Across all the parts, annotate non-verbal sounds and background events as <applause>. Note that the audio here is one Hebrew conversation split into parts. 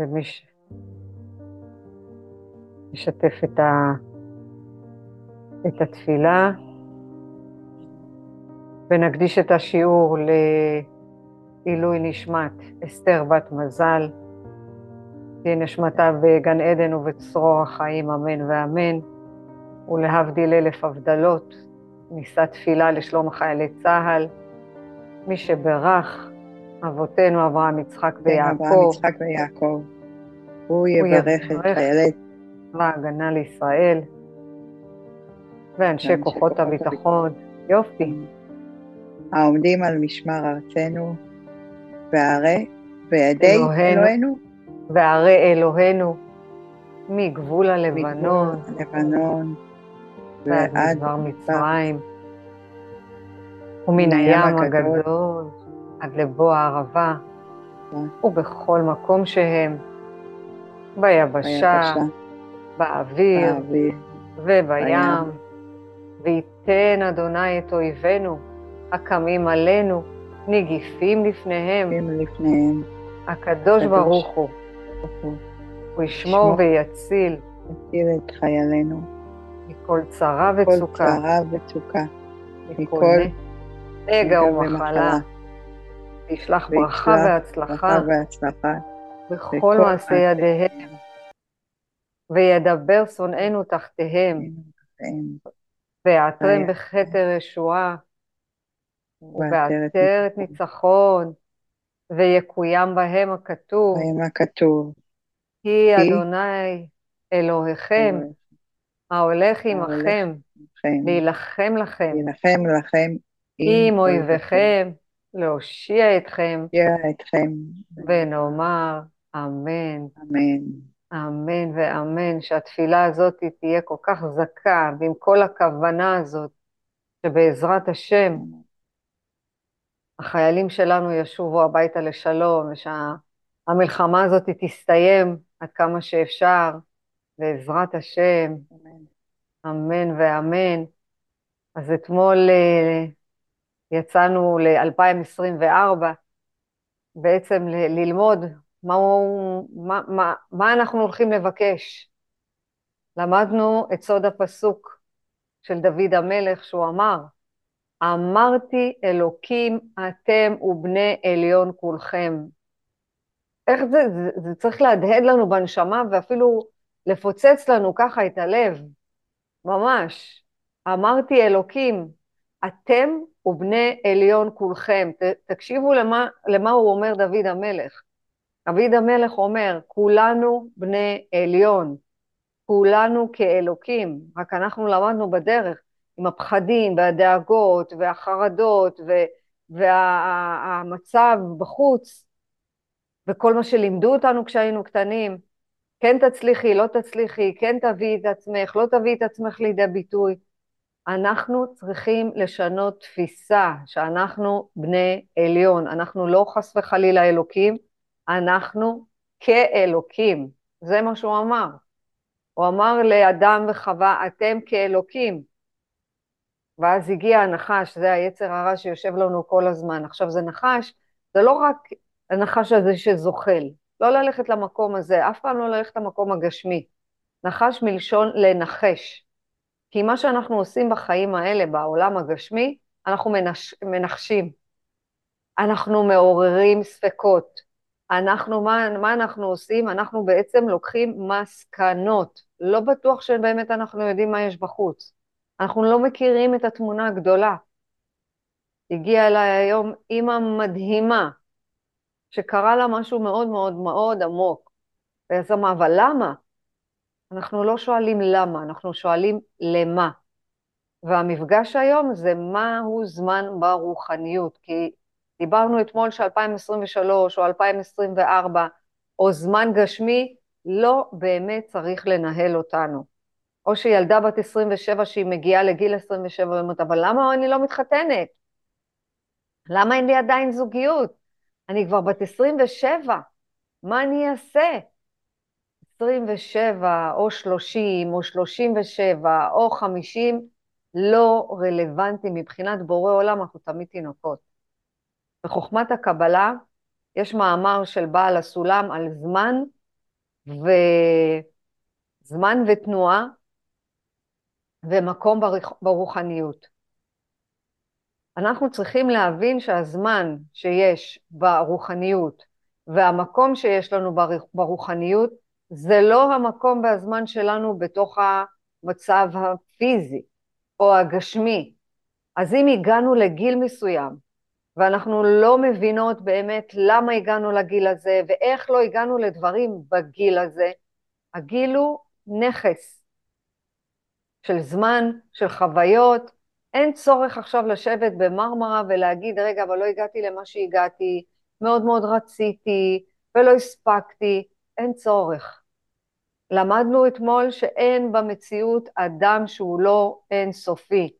ומי שישתף את, ה... את התפילה, ונקדיש את השיעור לעילוי נשמת אסתר בת מזל, תהיה נשמתה בגן עדן ובצרור החיים, אמן ואמן, ולהבדיל אלף הבדלות, נישא תפילה לשלום חיילי צה"ל, מי שברך אבותינו אברהם, יצחק ויעקב. אברהם, יצחק ויעקב. הוא יברך את חיילי צבא ההגנה לישראל ואנשי כוחות הביטחון. יופי. העומדים על משמר ארצנו, והרי בידי אלוהינו. והרי אלוהינו מגבול הלבנון, הלבנון ועד מדבר מצרים, ומן הים הגדול עד לבוא הערבה, ובכל מקום שהם, ביבשה, באוויר ובים, וייתן אדוני את אויבינו הקמים עלינו, נגיפים לפניהם. לפניהם. הקדוש ברוך הוא. הוא ישמור ויציל. יציל את חיילינו. מכל צרה וצוקה. מכל צרה וצוקה. מכל נגע ומחלה. וישלח ברכה והצלחה. והצלחה. בכל מעשי ידיהם. וידבר שונאינו תחתיהם. ויעטרם בכתר ישועה. ובעטרת ניצחון, ויקוים בהם הכתוב. בהם הכתוב. כי אדוני אלוהיכם, ההולך עמכם, להילחם לכם. להילחם לכם. עם אויביכם, להושיע אתכם. אתכם. ונאמר אמן. אמן. אמן ואמן, שהתפילה הזאת תהיה כל כך זכה, ועם כל הכוונה הזאת, שבעזרת השם, החיילים שלנו ישובו הביתה לשלום, ושהמלחמה הזאת תסתיים עד כמה שאפשר, בעזרת השם, אמן ואמן. אז אתמול uh, יצאנו ל-2024, בעצם ל- ללמוד מה, מה, מה, מה אנחנו הולכים לבקש. למדנו את סוד הפסוק של דוד המלך, שהוא אמר, אמרתי אלוקים אתם ובני עליון כולכם. איך זה, זה, זה צריך להדהד לנו בנשמה ואפילו לפוצץ לנו ככה את הלב, ממש. אמרתי אלוקים, אתם ובני עליון כולכם. ת, תקשיבו למה, למה הוא אומר דוד המלך. דוד המלך אומר, כולנו בני עליון, כולנו כאלוקים, רק אנחנו למדנו בדרך עם הפחדים והדאגות והחרדות והמצב בחוץ וכל מה שלימדו אותנו כשהיינו קטנים, כן תצליחי, לא תצליחי, כן תביאי את עצמך, לא תביאי את עצמך לידי ביטוי. אנחנו צריכים לשנות תפיסה שאנחנו בני עליון, אנחנו לא חס וחלילה אלוקים, אנחנו כאלוקים, זה מה שהוא אמר. הוא אמר לאדם וחווה, אתם כאלוקים. ואז הגיע הנחש, זה היצר הרע שיושב לנו כל הזמן. עכשיו זה נחש, זה לא רק הנחש הזה שזוחל, לא ללכת למקום הזה, אף פעם לא ללכת למקום הגשמי. נחש מלשון לנחש. כי מה שאנחנו עושים בחיים האלה, בעולם הגשמי, אנחנו מנש, מנחשים. אנחנו מעוררים ספקות. אנחנו, מה, מה אנחנו עושים? אנחנו בעצם לוקחים מסקנות. לא בטוח שבאמת אנחנו יודעים מה יש בחוץ. אנחנו לא מכירים את התמונה הגדולה. הגיעה אליי היום אימא מדהימה, שקרה לה משהו מאוד מאוד מאוד עמוק. ואז אמרה, אבל למה? אנחנו לא שואלים למה, אנחנו שואלים למה. והמפגש היום זה מהו זמן ברוחניות, כי דיברנו אתמול ש-2023 או 2024 או זמן גשמי לא באמת צריך לנהל אותנו. או שילדה בת 27 שהיא מגיעה לגיל 27 ואומרת, אבל למה אני לא מתחתנת? למה אין לי עדיין זוגיות? אני כבר בת 27, מה אני אעשה? 27 או 30 או 37 או 50 לא רלוונטי מבחינת בורא עולם, אנחנו תמיד תינוקות. בחוכמת הקבלה יש מאמר של בעל הסולם על זמן וזמן ותנועה ומקום ברוחניות. אנחנו צריכים להבין שהזמן שיש ברוחניות והמקום שיש לנו ברוחניות זה לא המקום והזמן שלנו בתוך המצב הפיזי או הגשמי. אז אם הגענו לגיל מסוים ואנחנו לא מבינות באמת למה הגענו לגיל הזה ואיך לא הגענו לדברים בגיל הזה, הגיל הוא נכס של זמן, של חוויות, אין צורך עכשיו לשבת במרמרה ולהגיד, רגע, אבל לא הגעתי למה שהגעתי, מאוד מאוד רציתי ולא הספקתי, אין צורך. למדנו אתמול שאין במציאות אדם שהוא לא אינסופי.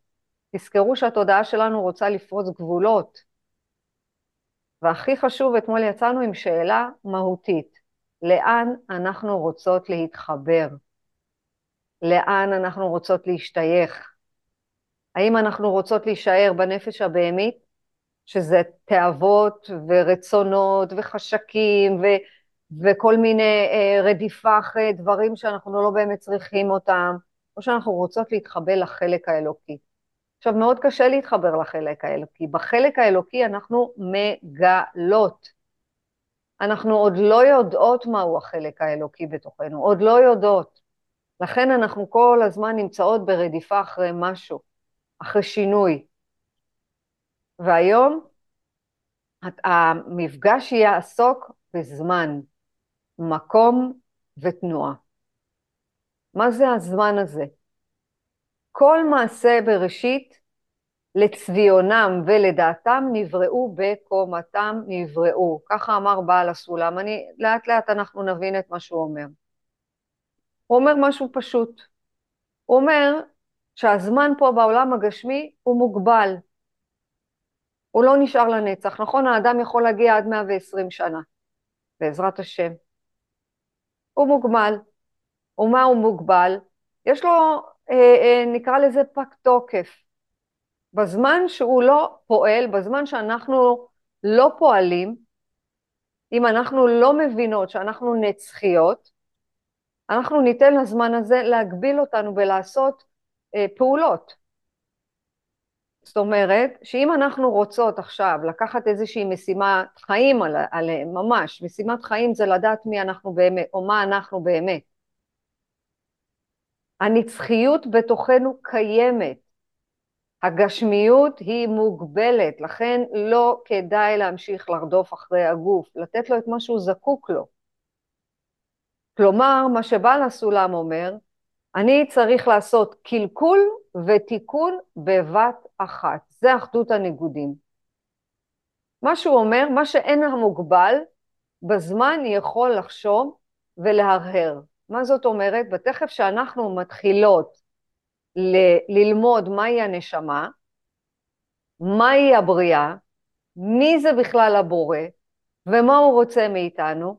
תזכרו שהתודעה שלנו רוצה לפרוץ גבולות. והכי חשוב, אתמול יצאנו עם שאלה מהותית, לאן אנחנו רוצות להתחבר? לאן אנחנו רוצות להשתייך? האם אנחנו רוצות להישאר בנפש הבהמית, שזה תאוות ורצונות וחשקים ו, וכל מיני אה, רדיפה אחרי דברים שאנחנו לא באמת צריכים אותם, או שאנחנו רוצות להתחבר לחלק האלוקי. עכשיו, מאוד קשה להתחבר לחלק האלוקי. בחלק האלוקי אנחנו מגלות. אנחנו עוד לא יודעות מהו החלק האלוקי בתוכנו, עוד לא יודעות. לכן אנחנו כל הזמן נמצאות ברדיפה אחרי משהו. אחרי שינוי. והיום המפגש יעסוק בזמן, מקום ותנועה. מה זה הזמן הזה? כל מעשה בראשית לצביונם ולדעתם נבראו בקומתם נבראו. ככה אמר בעל הסולם. אני, לאט לאט אנחנו נבין את מה שהוא אומר. הוא אומר משהו פשוט. הוא אומר שהזמן פה בעולם הגשמי הוא מוגבל. הוא לא נשאר לנצח. נכון, האדם יכול להגיע עד 120 שנה, בעזרת השם. הוא מוגבל. ומה הוא מוגבל? יש לו, אה, אה, נקרא לזה פג תוקף. בזמן שהוא לא פועל, בזמן שאנחנו לא פועלים, אם אנחנו לא מבינות שאנחנו נצחיות, אנחנו ניתן לזמן הזה להגביל אותנו ולעשות אה, פעולות. זאת אומרת, שאם אנחנו רוצות עכשיו לקחת איזושהי משימת חיים עליהם, ממש, משימת חיים זה לדעת מי אנחנו באמת, או מה אנחנו באמת. הנצחיות בתוכנו קיימת. הגשמיות היא מוגבלת, לכן לא כדאי להמשיך לרדוף אחרי הגוף, לתת לו את מה שהוא זקוק לו. כלומר, מה שבעל הסולם אומר, אני צריך לעשות קלקול ותיקון בבת אחת. זה אחדות הניגודים. מה שהוא אומר, מה שאין המוגבל, בזמן יכול לחשוב ולהרהר. מה זאת אומרת? בתכף שאנחנו מתחילות ל- ללמוד מהי הנשמה, מהי הבריאה, מי זה בכלל הבורא, ומה הוא רוצה מאיתנו,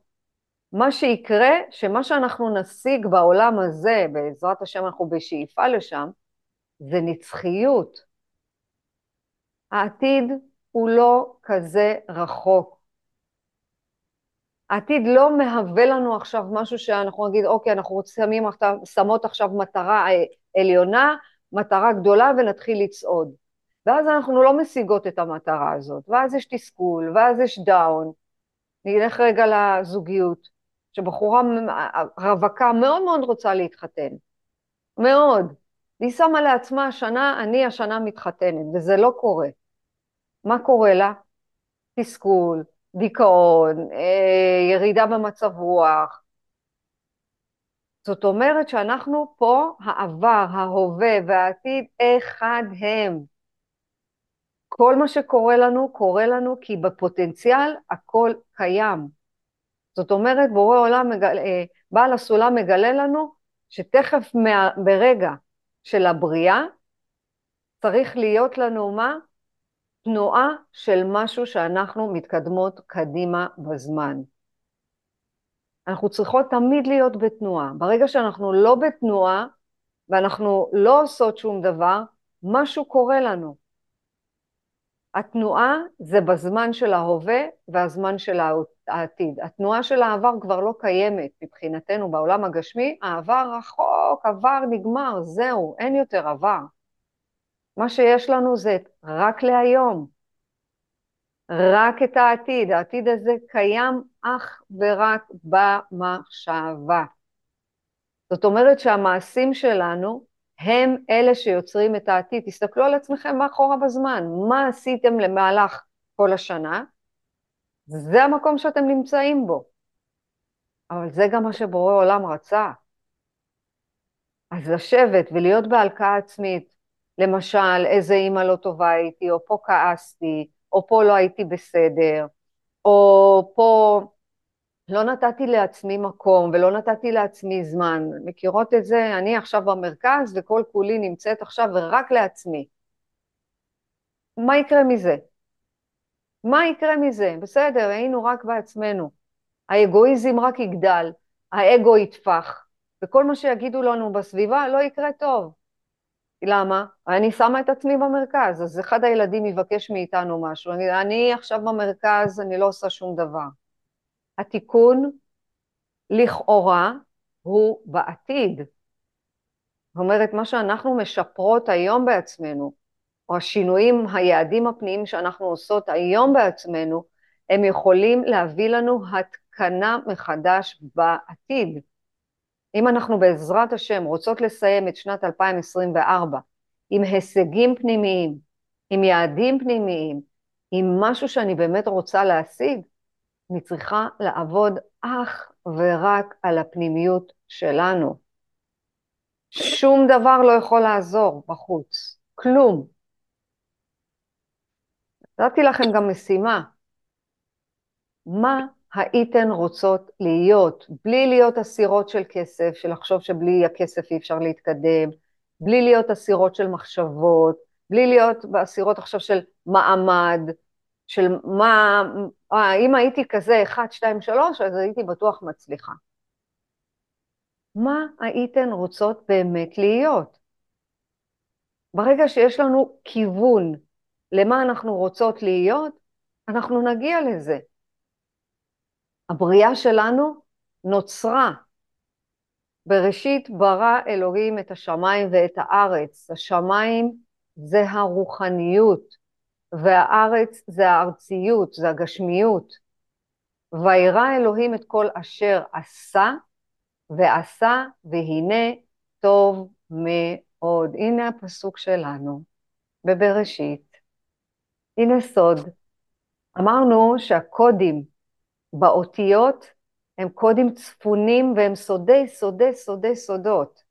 מה שיקרה, שמה שאנחנו נשיג בעולם הזה, בעזרת השם אנחנו בשאיפה לשם, זה נצחיות. העתיד הוא לא כזה רחוק. העתיד לא מהווה לנו עכשיו משהו שאנחנו נגיד, אוקיי, אנחנו שמים, שמות עכשיו מטרה עליונה, מטרה גדולה, ונתחיל לצעוד. ואז אנחנו לא משיגות את המטרה הזאת, ואז יש תסכול, ואז יש דאון. נלך רגע לזוגיות. שבחורה רווקה מאוד מאוד רוצה להתחתן, מאוד. והיא שמה לעצמה השנה, אני השנה מתחתנת, וזה לא קורה. מה קורה לה? תסכול, דיכאון, אה, ירידה במצב רוח. זאת אומרת שאנחנו פה, העבר, ההווה והעתיד, אחד הם. כל מה שקורה לנו, קורה לנו כי בפוטנציאל הכל קיים. זאת אומרת, בורא עולם, מגל, אה, בעל הסולם מגלה לנו שתכף מה, ברגע של הבריאה צריך להיות לנו מה? תנועה של משהו שאנחנו מתקדמות קדימה בזמן. אנחנו צריכות תמיד להיות בתנועה. ברגע שאנחנו לא בתנועה ואנחנו לא עושות שום דבר, משהו קורה לנו. התנועה זה בזמן של ההווה והזמן של העתיד. התנועה של העבר כבר לא קיימת מבחינתנו בעולם הגשמי, העבר רחוק, עבר נגמר, זהו, אין יותר עבר. מה שיש לנו זה רק להיום, רק את העתיד. העתיד הזה קיים אך ורק במחשבה. זאת אומרת שהמעשים שלנו הם אלה שיוצרים את העתיד. תסתכלו על עצמכם מאחורה בזמן, מה עשיתם למהלך כל השנה? זה המקום שאתם נמצאים בו. אבל זה גם מה שבורא עולם רצה. אז לשבת ולהיות בהלקאה עצמית, למשל, איזה אימא לא טובה הייתי, או פה כעסתי, או פה לא הייתי בסדר, או פה לא נתתי לעצמי מקום ולא נתתי לעצמי זמן. מכירות את זה? אני עכשיו במרכז וכל כולי נמצאת עכשיו ורק לעצמי. מה יקרה מזה? מה יקרה מזה? בסדר, היינו רק בעצמנו. האגואיזם רק יגדל, האגו יטפח, וכל מה שיגידו לנו בסביבה לא יקרה טוב. למה? אני שמה את עצמי במרכז, אז אחד הילדים יבקש מאיתנו משהו, אני, אני עכשיו במרכז, אני לא עושה שום דבר. התיקון לכאורה הוא בעתיד. זאת אומרת, מה שאנחנו משפרות היום בעצמנו, או השינויים, היעדים הפנימיים שאנחנו עושות היום בעצמנו, הם יכולים להביא לנו התקנה מחדש בעתיד. אם אנחנו בעזרת השם רוצות לסיים את שנת 2024 עם הישגים פנימיים, עם יעדים פנימיים, עם משהו שאני באמת רוצה להשיג, אני צריכה לעבוד אך ורק על הפנימיות שלנו. שום דבר לא יכול לעזור בחוץ, כלום. נתתי לכם גם משימה. מה הייתן רוצות להיות, בלי להיות אסירות של כסף, של לחשוב שבלי הכסף אי אפשר להתקדם, בלי להיות אסירות של מחשבות, בלי להיות אסירות עכשיו של מעמד, של מה, אה, אם הייתי כזה 1, 2, 3, אז הייתי בטוח מצליחה. מה הייתן רוצות באמת להיות? ברגע שיש לנו כיוון למה אנחנו רוצות להיות, אנחנו נגיע לזה. הבריאה שלנו נוצרה. בראשית ברא אלוהים את השמיים ואת הארץ. השמיים זה הרוחניות, והארץ זה הארציות, זה הגשמיות. וירא אלוהים את כל אשר עשה, ועשה, והנה טוב מאוד. הנה הפסוק שלנו, בבראשית. הנה סוד. אמרנו שהקודים באותיות הם קודים צפונים והם סודי סודי סודי סודות.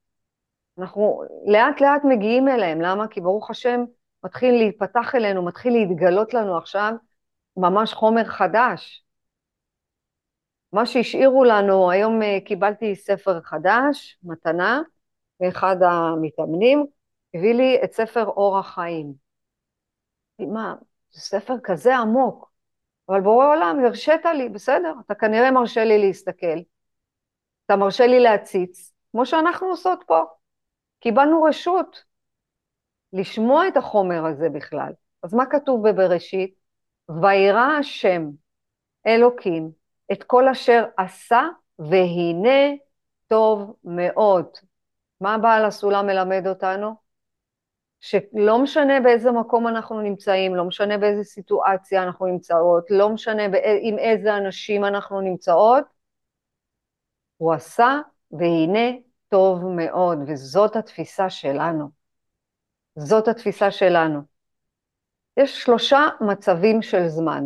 אנחנו לאט לאט מגיעים אליהם, למה? כי ברוך השם מתחיל להיפתח אלינו, מתחיל להתגלות לנו עכשיו ממש חומר חדש. מה שהשאירו לנו, היום אה, קיבלתי ספר חדש, מתנה, מאחד המתאמנים, הביא לי את ספר אור החיים. מה, זה ספר כזה עמוק. אבל בורא עולם, הרשית לי, בסדר, אתה כנראה מרשה לי להסתכל, אתה מרשה לי להציץ, כמו שאנחנו עושות פה. קיבלנו רשות לשמוע את החומר הזה בכלל. אז מה כתוב בבראשית? וירא השם אלוקים את כל אשר עשה, והנה טוב מאוד. מה בעל הסולם מלמד אותנו? שלא משנה באיזה מקום אנחנו נמצאים, לא משנה באיזה סיטואציה אנחנו נמצאות, לא משנה עם איזה אנשים אנחנו נמצאות, הוא עשה והנה טוב מאוד, וזאת התפיסה שלנו. זאת התפיסה שלנו. יש שלושה מצבים של זמן.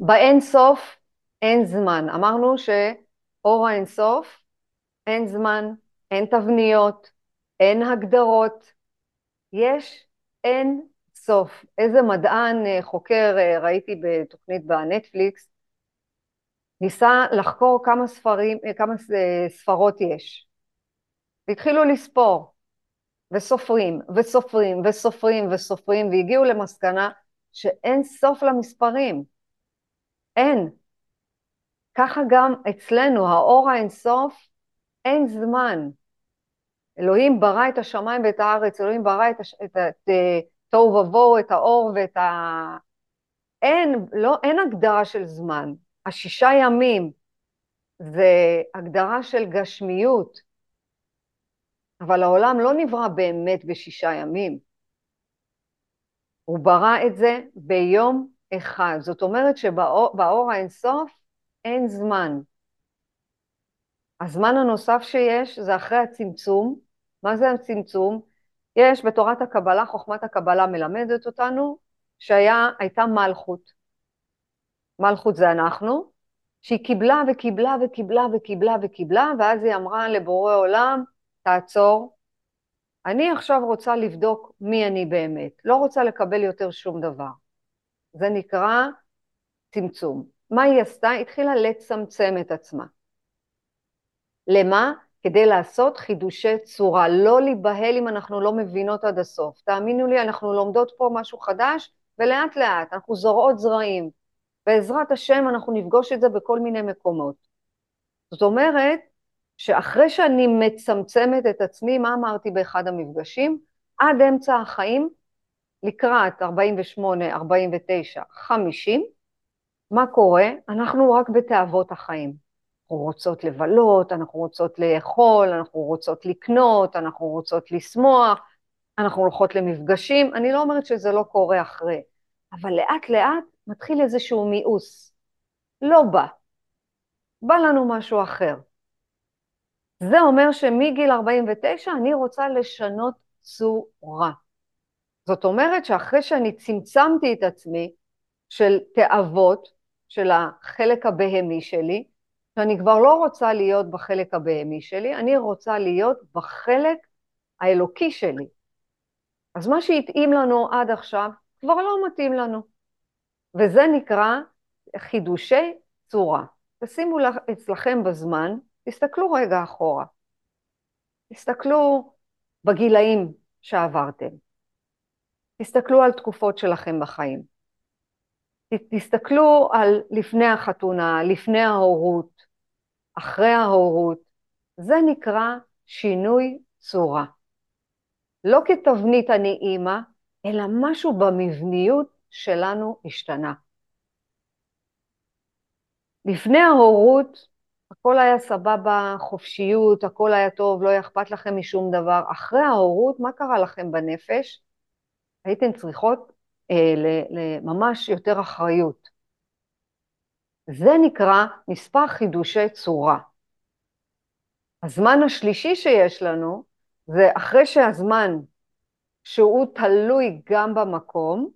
באין סוף אין זמן. אמרנו שאור האין סוף, אין זמן, אין תבניות, אין הגדרות, יש אין סוף. איזה מדען, אה, חוקר, אה, ראיתי בתוכנית בנטפליקס, ניסה לחקור כמה ספרים, אה, כמה ספרות יש. והתחילו לספור, וסופרים, וסופרים, וסופרים, וסופרים, והגיעu למסקנה שאין סוף למספרים. אין. ככה גם אצלנו, האור האינסוף, אין זמן. אלוהים ברא את השמיים ואת הארץ, אלוהים ברא את, הש... את, את, תוהו ובוהו, את האור ואת אין, לא, אין הגדרה של זמן. השישה ימים זה הגדרה של גשמיות, אבל העולם לא נברא באמת בשישה ימים. הוא ברא את זה ביום אחד. זאת אומרת שבאור האינסוף אין זמן. הזמן הנוסף שיש זה אחרי הצמצום. מה זה הצמצום? יש בתורת הקבלה, חוכמת הקבלה מלמדת אותנו שהייתה מלכות. מלכות זה אנחנו, שהיא קיבלה וקיבלה וקיבלה וקיבלה וקיבלה, ואז היא אמרה לבורא עולם, תעצור, אני עכשיו רוצה לבדוק מי אני באמת, לא רוצה לקבל יותר שום דבר. זה נקרא צמצום. מה היא עשתה? התחילה לצמצם את עצמה. למה? כדי לעשות חידושי צורה, לא להיבהל אם אנחנו לא מבינות עד הסוף. תאמינו לי, אנחנו לומדות פה משהו חדש, ולאט לאט אנחנו זורעות זרעים. בעזרת השם אנחנו נפגוש את זה בכל מיני מקומות. זאת אומרת, שאחרי שאני מצמצמת את עצמי, מה אמרתי באחד המפגשים? עד אמצע החיים, לקראת 48, 49, 50, מה קורה? אנחנו רק בתאוות החיים. אנחנו רוצות לבלות, אנחנו רוצות לאכול, אנחנו רוצות לקנות, אנחנו רוצות לשמוח, אנחנו הולכות למפגשים. אני לא אומרת שזה לא קורה אחרי, אבל לאט לאט מתחיל איזשהו מיאוס. לא בא. בא לנו משהו אחר. זה אומר שמגיל 49 אני רוצה לשנות צורה. זאת אומרת שאחרי שאני צמצמתי את עצמי של תאוות, של החלק הבהמי שלי, שאני כבר לא רוצה להיות בחלק הבהמי שלי, אני רוצה להיות בחלק האלוקי שלי. אז מה שהתאים לנו עד עכשיו כבר לא מתאים לנו. וזה נקרא חידושי צורה. תשימו אצלכם בזמן, תסתכלו רגע אחורה. תסתכלו בגילאים שעברתם. תסתכלו על תקופות שלכם בחיים. תסתכלו על לפני החתונה, לפני ההורות, אחרי ההורות. זה נקרא שינוי צורה. לא כתבנית אני אימא, אלא משהו במבניות שלנו השתנה. לפני ההורות הכל היה סבבה, חופשיות, הכל היה טוב, לא היה אכפת לכם משום דבר. אחרי ההורות, מה קרה לכם בנפש? הייתן צריכות לממש יותר אחריות. זה נקרא מספר חידושי צורה. הזמן השלישי שיש לנו זה אחרי שהזמן שהוא תלוי גם במקום,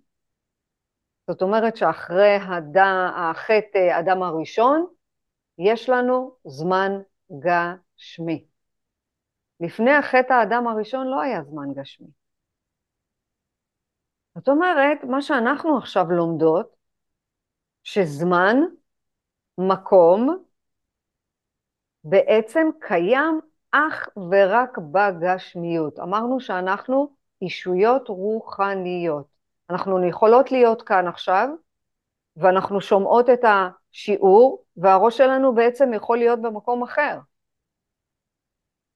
זאת אומרת שאחרי החטא אדם הראשון, יש לנו זמן גשמי. לפני החטא האדם הראשון לא היה זמן גשמי. זאת אומרת, מה שאנחנו עכשיו לומדות, שזמן, מקום, בעצם קיים אך ורק בגשמיות. אמרנו שאנחנו אישויות רוחניות. אנחנו יכולות להיות כאן עכשיו, ואנחנו שומעות את השיעור, והראש שלנו בעצם יכול להיות במקום אחר.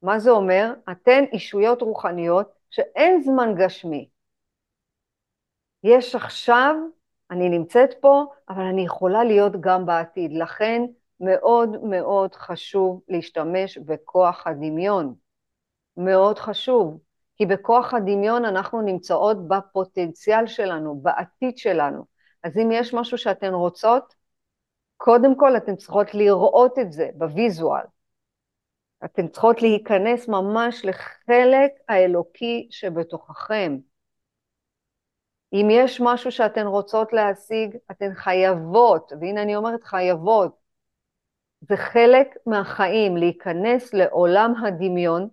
מה זה אומר? אתן אישויות רוחניות שאין זמן גשמי. יש עכשיו, אני נמצאת פה, אבל אני יכולה להיות גם בעתיד. לכן מאוד מאוד חשוב להשתמש בכוח הדמיון. מאוד חשוב, כי בכוח הדמיון אנחנו נמצאות בפוטנציאל שלנו, בעתיד שלנו. אז אם יש משהו שאתן רוצות, קודם כל אתן צריכות לראות את זה בוויזואל. אתן צריכות להיכנס ממש לחלק האלוקי שבתוככם. אם יש משהו שאתן רוצות להשיג, אתן חייבות, והנה אני אומרת חייבות, זה חלק מהחיים, להיכנס לעולם הדמיון,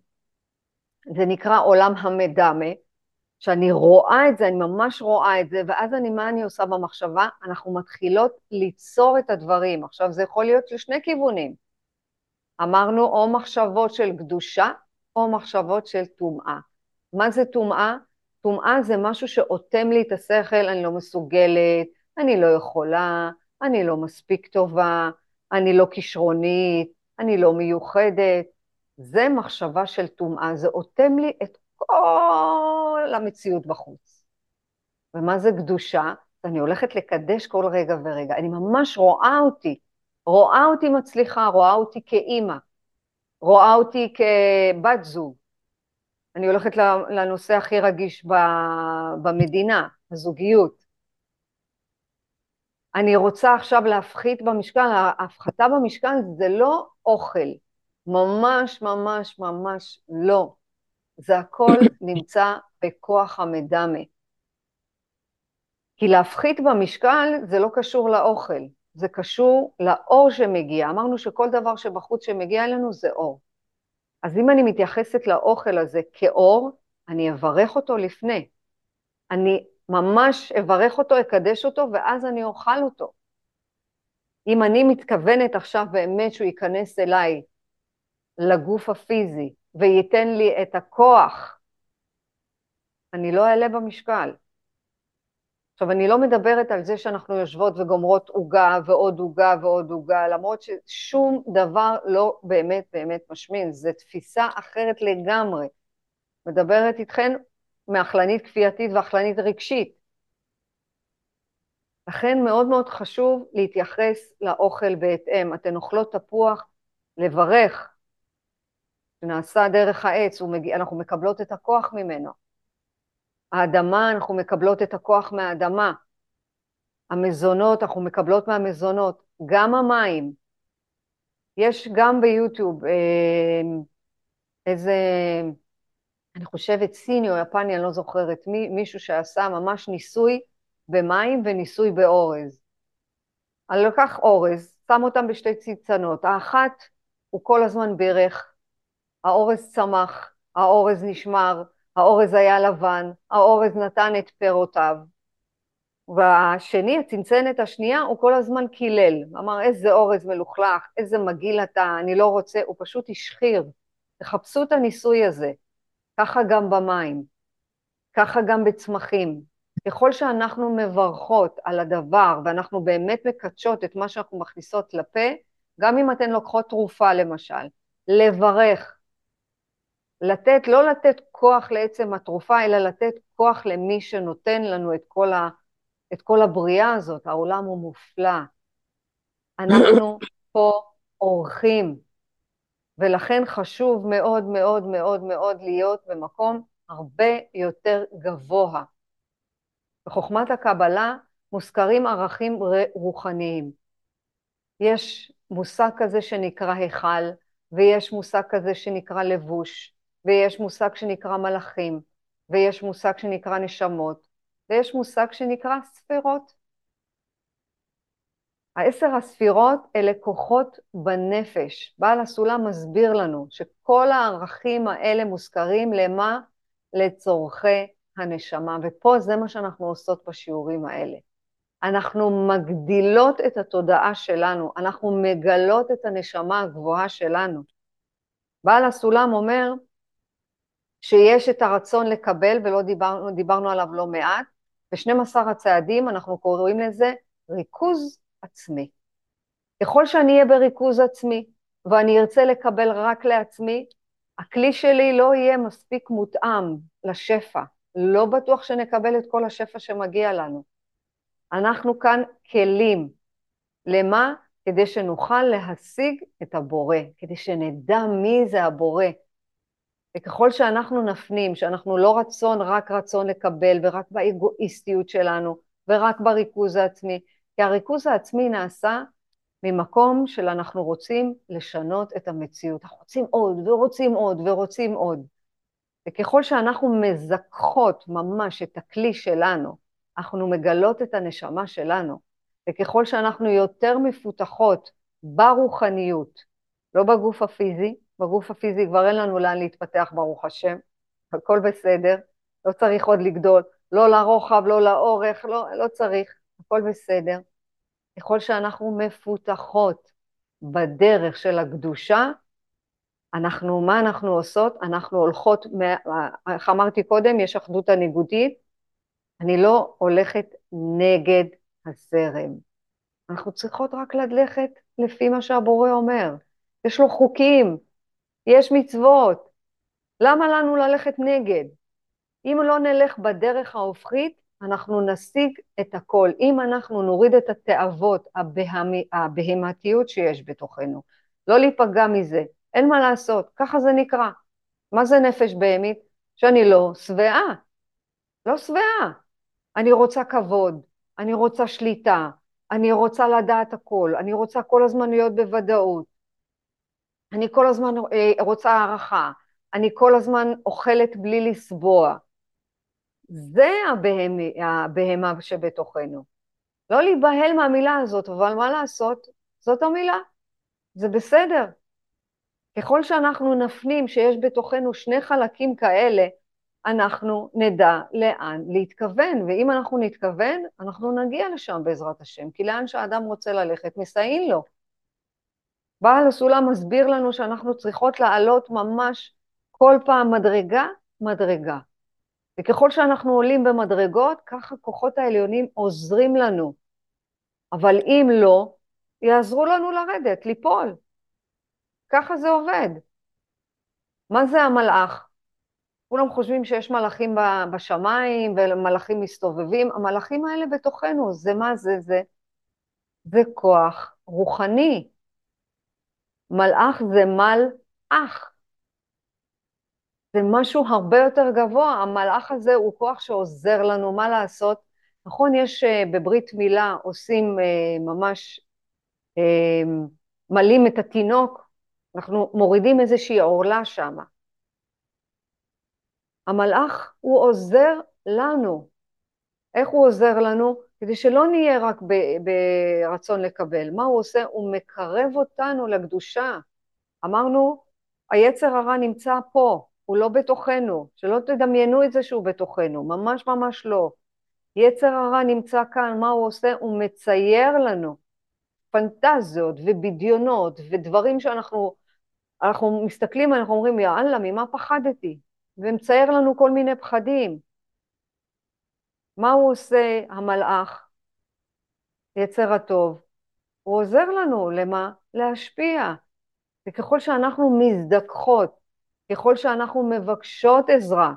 זה נקרא עולם המדמה, שאני רואה את זה, אני ממש רואה את זה, ואז אני, מה אני עושה במחשבה? אנחנו מתחילות ליצור את הדברים. עכשיו, זה יכול להיות לשני כיוונים. אמרנו או מחשבות של קדושה, או מחשבות של טומאה. מה זה טומאה? טומאה זה משהו שאוטם לי את השכל, אני לא מסוגלת, אני לא יכולה, אני לא מספיק טובה, אני לא כישרונית, אני לא מיוחדת. זה מחשבה של טומאה, זה אוטם לי את כל המציאות בחוץ. ומה זה קדושה? אני הולכת לקדש כל רגע ורגע. אני ממש רואה אותי, רואה אותי מצליחה, רואה אותי כאימא, רואה אותי כבת זוג. אני הולכת לנושא הכי רגיש במדינה, הזוגיות. אני רוצה עכשיו להפחית במשקל, ההפחתה במשקל זה לא אוכל, ממש ממש ממש לא. זה הכל נמצא בכוח המדמה. כי להפחית במשקל זה לא קשור לאוכל, זה קשור לאור שמגיע. אמרנו שכל דבר שבחוץ שמגיע אלינו זה אור. אז אם אני מתייחסת לאוכל הזה כאור, אני אברך אותו לפני. אני ממש אברך אותו, אקדש אותו, ואז אני אוכל אותו. אם אני מתכוונת עכשיו באמת שהוא ייכנס אליי, לגוף הפיזי, וייתן לי את הכוח, אני לא אעלה במשקל. עכשיו, אני לא מדברת על זה שאנחנו יושבות וגומרות עוגה ועוד עוגה ועוד עוגה, למרות ששום דבר לא באמת באמת משמין, זו תפיסה אחרת לגמרי. מדברת איתכן מאכלנית כפייתית ואכלנית רגשית. לכן מאוד מאוד חשוב להתייחס לאוכל בהתאם. אתן אוכלות תפוח, לברך, שנעשה דרך העץ, מגיע, אנחנו מקבלות את הכוח ממנו. האדמה, אנחנו מקבלות את הכוח מהאדמה. המזונות, אנחנו מקבלות מהמזונות. גם המים. יש גם ביוטיוב אה, איזה, אני חושבת סיני או יפני, אני לא זוכרת מי, מישהו שעשה ממש ניסוי במים וניסוי באורז. אני לוקח אורז, שם אותם בשתי צנצנות. האחת, הוא כל הזמן ברך, האורז צמח, האורז נשמר, האורז היה לבן, האורז נתן את פירותיו. והשני, הצנצנת השנייה, הוא כל הזמן קילל. אמר, איזה אורז מלוכלך, איזה מגעיל אתה, אני לא רוצה, הוא פשוט השחיר. תחפשו את הניסוי הזה. ככה גם במים, ככה גם בצמחים. ככל שאנחנו מברכות על הדבר ואנחנו באמת מקדשות את מה שאנחנו מכניסות לפה, גם אם אתן לוקחות תרופה למשל, לברך, לתת, לא לתת כוח לעצם התרופה, אלא לתת כוח למי שנותן לנו את כל, ה, את כל הבריאה הזאת. העולם הוא מופלא. אנחנו <coughs> פה אורחים, ולכן חשוב מאוד מאוד מאוד מאוד להיות במקום הרבה יותר גבוה. בחוכמת הקבלה מוזכרים ערכים רוחניים. יש מושג כזה שנקרא היכל, ויש מושג כזה שנקרא לבוש, ויש מושג שנקרא מלאכים, ויש מושג שנקרא נשמות, ויש מושג שנקרא ספירות. העשר הספירות אלה כוחות בנפש. בעל הסולם מסביר לנו שכל הערכים האלה מוזכרים למה? לצורכי הנשמה, ופה זה מה שאנחנו עושות בשיעורים האלה. אנחנו מגדילות את התודעה שלנו, אנחנו מגלות את הנשמה הגבוהה שלנו. בעל הסולם אומר, שיש את הרצון לקבל, ולא דיברנו, דיברנו עליו לא מעט, ב-12 הצעדים אנחנו קוראים לזה ריכוז עצמי. ככל שאני אהיה בריכוז עצמי, ואני ארצה לקבל רק לעצמי, הכלי שלי לא יהיה מספיק מותאם לשפע. לא בטוח שנקבל את כל השפע שמגיע לנו. אנחנו כאן כלים. למה? כדי שנוכל להשיג את הבורא, כדי שנדע מי זה הבורא, וככל שאנחנו נפנים שאנחנו לא רצון, רק רצון לקבל, ורק באגואיסטיות שלנו, ורק בריכוז העצמי, כי הריכוז העצמי נעשה ממקום של אנחנו רוצים לשנות את המציאות. אנחנו רוצים עוד, ורוצים עוד, ורוצים עוד. וככל שאנחנו מזכחות ממש את הכלי שלנו, אנחנו מגלות את הנשמה שלנו, וככל שאנחנו יותר מפותחות ברוחניות, לא בגוף הפיזי, בגוף הפיזי כבר אין לנו לאן להתפתח, ברוך השם, הכל בסדר, לא צריך עוד לגדול, לא לרוחב, לא לאורך, לא, לא צריך, הכל בסדר. ככל שאנחנו מפותחות בדרך של הקדושה, אנחנו, מה אנחנו עושות? אנחנו הולכות, איך אמרתי קודם, יש אחדות הניגודית, אני לא הולכת נגד הזרם. אנחנו צריכות רק ללכת לפי מה שהבורא אומר. יש לו חוקים, יש מצוות. למה לנו ללכת נגד? אם לא נלך בדרך ההופכית, אנחנו נשיג את הכל. אם אנחנו נוריד את התאוות, הבהמתיות שיש בתוכנו, לא להיפגע מזה, אין מה לעשות, ככה זה נקרא. מה זה נפש בהמית? שאני לא שבעה, לא שבעה. אני רוצה כבוד, אני רוצה שליטה, אני רוצה לדעת הכל, אני רוצה כל הזמן להיות בוודאות, אני כל הזמן אה, רוצה הערכה, אני כל הזמן אוכלת בלי לסבוע. זה הבהמה, הבהמה שבתוכנו. לא להיבהל מהמילה הזאת, אבל מה לעשות? זאת המילה. זה בסדר. ככל שאנחנו נפנים שיש בתוכנו שני חלקים כאלה, אנחנו נדע לאן להתכוון, ואם אנחנו נתכוון, אנחנו נגיע לשם בעזרת השם, כי לאן שהאדם רוצה ללכת, מסייעים לו. בעל הסולם מסביר לנו שאנחנו צריכות לעלות ממש כל פעם מדרגה, מדרגה. וככל שאנחנו עולים במדרגות, ככה כוחות העליונים עוזרים לנו. אבל אם לא, יעזרו לנו לרדת, ליפול. ככה זה עובד. מה זה המלאך? כולם חושבים שיש מלאכים בשמיים ומלאכים מסתובבים, המלאכים האלה בתוכנו, זה מה זה? זה, זה כוח רוחני. מלאך זה מלאך. זה משהו הרבה יותר גבוה, המלאך הזה הוא כוח שעוזר לנו, מה לעשות? נכון, יש אה, בברית מילה, עושים אה, ממש, אה, מלאים את התינוק, אנחנו מורידים איזושהי עורלה שמה. המלאך הוא עוזר לנו. איך הוא עוזר לנו? כדי שלא נהיה רק ברצון לקבל. מה הוא עושה? הוא מקרב אותנו לקדושה. אמרנו, היצר הרע נמצא פה, הוא לא בתוכנו. שלא תדמיינו את זה שהוא בתוכנו, ממש ממש לא. יצר הרע נמצא כאן, מה הוא עושה? הוא מצייר לנו פנטזיות ובדיונות ודברים שאנחנו אנחנו מסתכלים, אנחנו אומרים, יאללה, ממה פחדתי? ומצייר לנו כל מיני פחדים. מה הוא עושה, המלאך, יצר הטוב? הוא עוזר לנו, למה? להשפיע. וככל שאנחנו מזדככות, ככל שאנחנו מבקשות עזרה,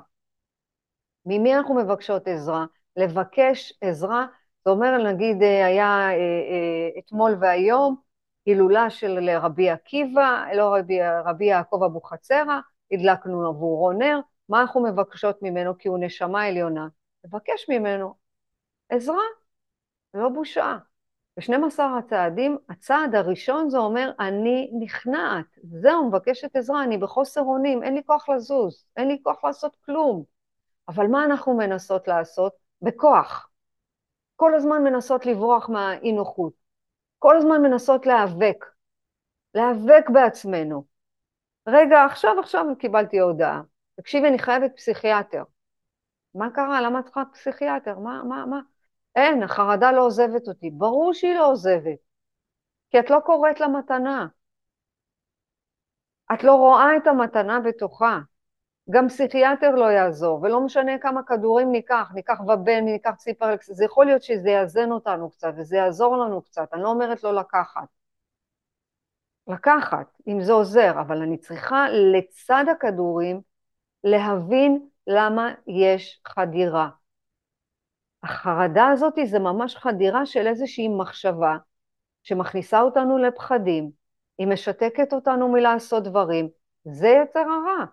ממי אנחנו מבקשות עזרה? לבקש עזרה, זה אומר, נגיד, אה, היה אה, אה, אתמול והיום, הילולה של רבי עקיבא, לא רבי, רבי יעקב אבוחצירא, הדלקנו עבורו נר, מה אנחנו מבקשות ממנו? כי הוא נשמה עליונה. לבקש ממנו עזרה, לא בושה. ב-12 הצעדים, הצעד הראשון זה אומר, אני נכנעת, זהו, מבקשת עזרה, אני בחוסר אונים, אין לי כוח לזוז, אין לי כוח לעשות כלום. אבל מה אנחנו מנסות לעשות? בכוח. כל הזמן מנסות לברוח מהאי-נוחות. כל הזמן מנסות להיאבק. להיאבק בעצמנו. רגע, עכשיו, עכשיו קיבלתי הודעה. תקשיבי, אני חייבת פסיכיאטר. מה קרה? למה את צריכה פסיכיאטר? מה, מה, מה? אין, החרדה לא עוזבת אותי. ברור שהיא לא עוזבת, כי את לא קוראת לה מתנה. את לא רואה את המתנה בתוכה. גם פסיכיאטר לא יעזור, ולא משנה כמה כדורים ניקח, ניקח ובן, ניקח ציפרלקס, זה יכול להיות שזה יאזן אותנו קצת, וזה יעזור לנו קצת, אני לא אומרת לא לקחת. לקחת, אם זה עוזר, אבל אני צריכה לצד הכדורים להבין למה יש חדירה. החרדה הזאת זה ממש חדירה של איזושהי מחשבה שמכניסה אותנו לפחדים, היא משתקת אותנו מלעשות דברים, זה יצר הרע.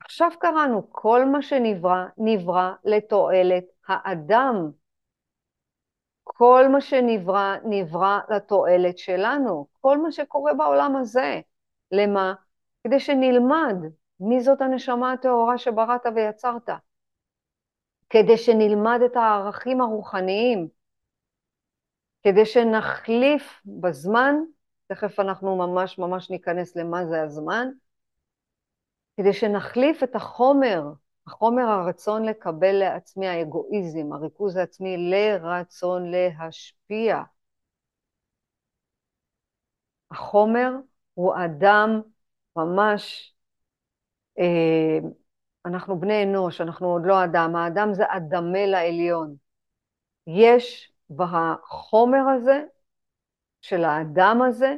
עכשיו קראנו, כל מה שנברא, נברא לתועלת האדם. כל מה שנברא, נברא לתועלת שלנו. כל מה שקורה בעולם הזה. למה? כדי שנלמד מי זאת הנשמה הטהורה שבראת ויצרת. כדי שנלמד את הערכים הרוחניים. כדי שנחליף בזמן, תכף אנחנו ממש ממש ניכנס למה זה הזמן, כדי שנחליף את החומר, החומר הרצון לקבל לעצמי, האגואיזם, הריכוז העצמי, לרצון להשפיע. החומר הוא אדם ממש, אנחנו בני אנוש, אנחנו עוד לא אדם, האדם זה אדמה לעליון. יש בחומר הזה, של האדם הזה,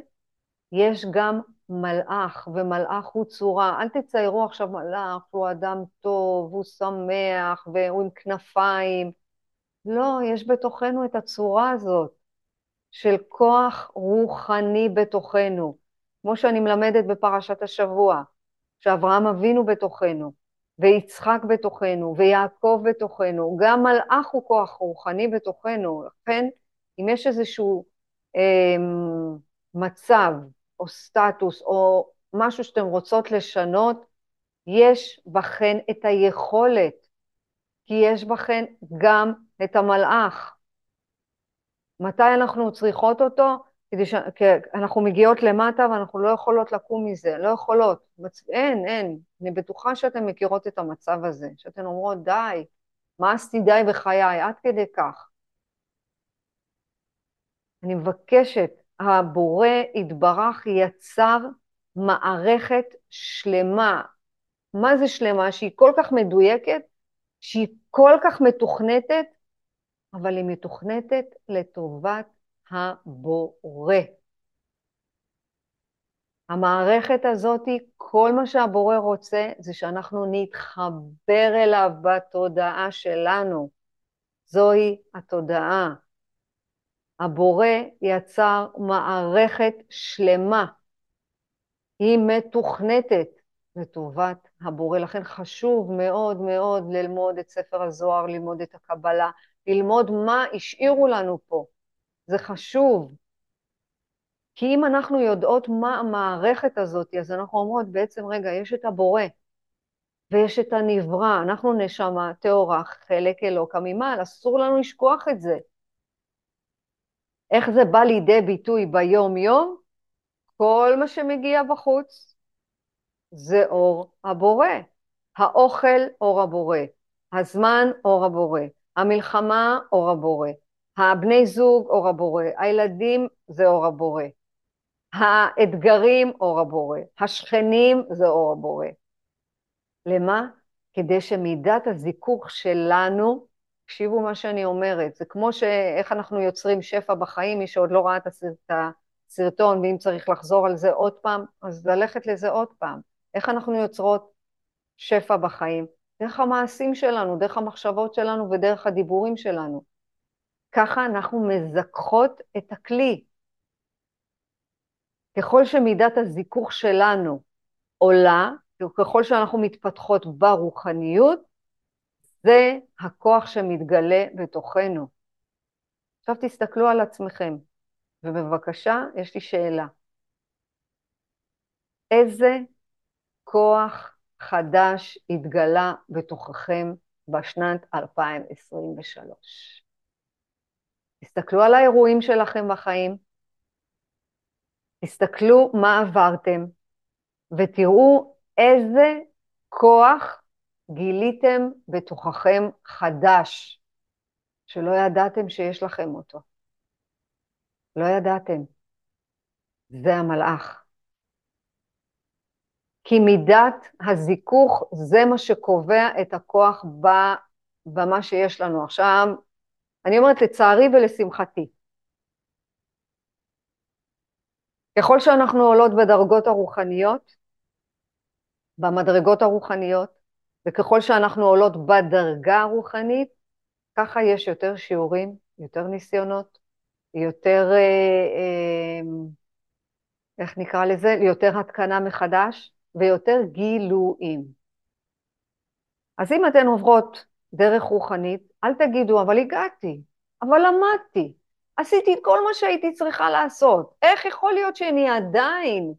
יש גם מלאך, ומלאך הוא צורה. אל תציירו עכשיו מלאך שהוא אדם טוב, הוא שמח, והוא עם כנפיים. לא, יש בתוכנו את הצורה הזאת של כוח רוחני בתוכנו, כמו שאני מלמדת בפרשת השבוע, שאברהם אבינו בתוכנו, ויצחק בתוכנו, ויעקב בתוכנו, גם מלאך הוא כוח רוחני בתוכנו, לכן אם יש איזשהו אה, מצב או סטטוס או משהו שאתן רוצות לשנות, יש בכן את היכולת, כי יש בכן גם את המלאך. מתי אנחנו צריכות אותו? כדי ש... אנחנו מגיעות למטה ואנחנו לא יכולות לקום מזה, לא יכולות. מצ... אין, אין. אני בטוחה שאתן מכירות את המצב הזה, שאתן אומרות, די, עשיתי די בחיי, עד כדי כך. אני מבקשת, הבורא יתברך יצר מערכת שלמה. מה זה שלמה? שהיא כל כך מדויקת, שהיא כל כך מתוכנתת, אבל היא מתוכנתת לטובת הבורא. המערכת הזאת, כל מה שהבורא רוצה זה שאנחנו נתחבר אליו בתודעה שלנו. זוהי התודעה. הבורא יצר מערכת שלמה. היא מתוכנתת לטובת הבורא. לכן חשוב מאוד מאוד ללמוד את ספר הזוהר, ללמוד את הקבלה, ללמוד מה השאירו לנו פה. זה חשוב. כי אם אנחנו יודעות מה המערכת הזאת, אז אנחנו אומרות בעצם, רגע, יש את הבורא ויש את הנברא, אנחנו נשמה טהורה, חלק אלוקא ממעל, אסור לנו לשכוח את זה. איך זה בא לידי ביטוי ביום-יום? כל מה שמגיע בחוץ זה אור הבורא. האוכל, אור הבורא. הזמן, אור הבורא. המלחמה, אור הבורא. הבני זוג, אור הבורא. הילדים, זה אור הבורא. האתגרים, אור הבורא. השכנים, זה אור הבורא. למה? כדי שמידת הזיכוך שלנו תקשיבו מה שאני אומרת, זה כמו שאיך אנחנו יוצרים שפע בחיים, מי שעוד לא ראה את הסרטון, ואם צריך לחזור על זה עוד פעם, אז ללכת לזה עוד פעם. איך אנחנו יוצרות שפע בחיים? דרך המעשים שלנו, דרך המחשבות שלנו ודרך הדיבורים שלנו. ככה אנחנו מזכחות את הכלי. ככל שמידת הזיכוך שלנו עולה, וככל שאנחנו מתפתחות ברוחניות, זה הכוח שמתגלה בתוכנו. עכשיו תסתכלו על עצמכם, ובבקשה, יש לי שאלה. איזה כוח חדש התגלה בתוככם בשנת 2023? תסתכלו על האירועים שלכם בחיים, תסתכלו מה עברתם, ותראו איזה כוח גיליתם בתוככם חדש, שלא ידעתם שיש לכם אותו. לא ידעתם. זה המלאך. כי מידת הזיכוך זה מה שקובע את הכוח במה שיש לנו. עכשיו, אני אומרת לצערי ולשמחתי. ככל שאנחנו עולות בדרגות הרוחניות, במדרגות הרוחניות, וככל שאנחנו עולות בדרגה הרוחנית, ככה יש יותר שיעורים, יותר ניסיונות, יותר, אה, אה, איך נקרא לזה? יותר התקנה מחדש ויותר גילויים. אז אם אתן עוברות דרך רוחנית, אל תגידו, אבל הגעתי, אבל למדתי, עשיתי את כל מה שהייתי צריכה לעשות, איך יכול להיות שאני עדיין?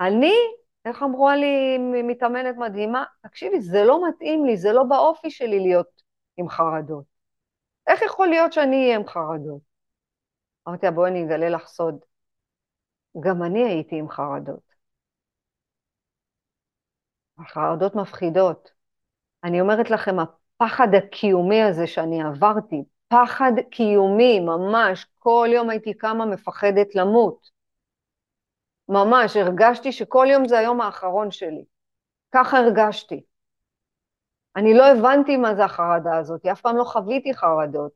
אני איך אמרו לי מתאמנת מדהימה? תקשיבי, זה לא מתאים לי, זה לא באופי שלי להיות עם חרדות. איך יכול להיות שאני אהיה עם חרדות? אמרתי לה, בואי אני אגלה לך סוד. גם אני הייתי עם חרדות. החרדות מפחידות. אני אומרת לכם, הפחד הקיומי הזה שאני עברתי, פחד קיומי, ממש, כל יום הייתי קמה מפחדת למות. ממש, הרגשתי שכל יום זה היום האחרון שלי. ככה הרגשתי. אני לא הבנתי מה זה החרדה הזאת, אף פעם לא חוויתי חרדות.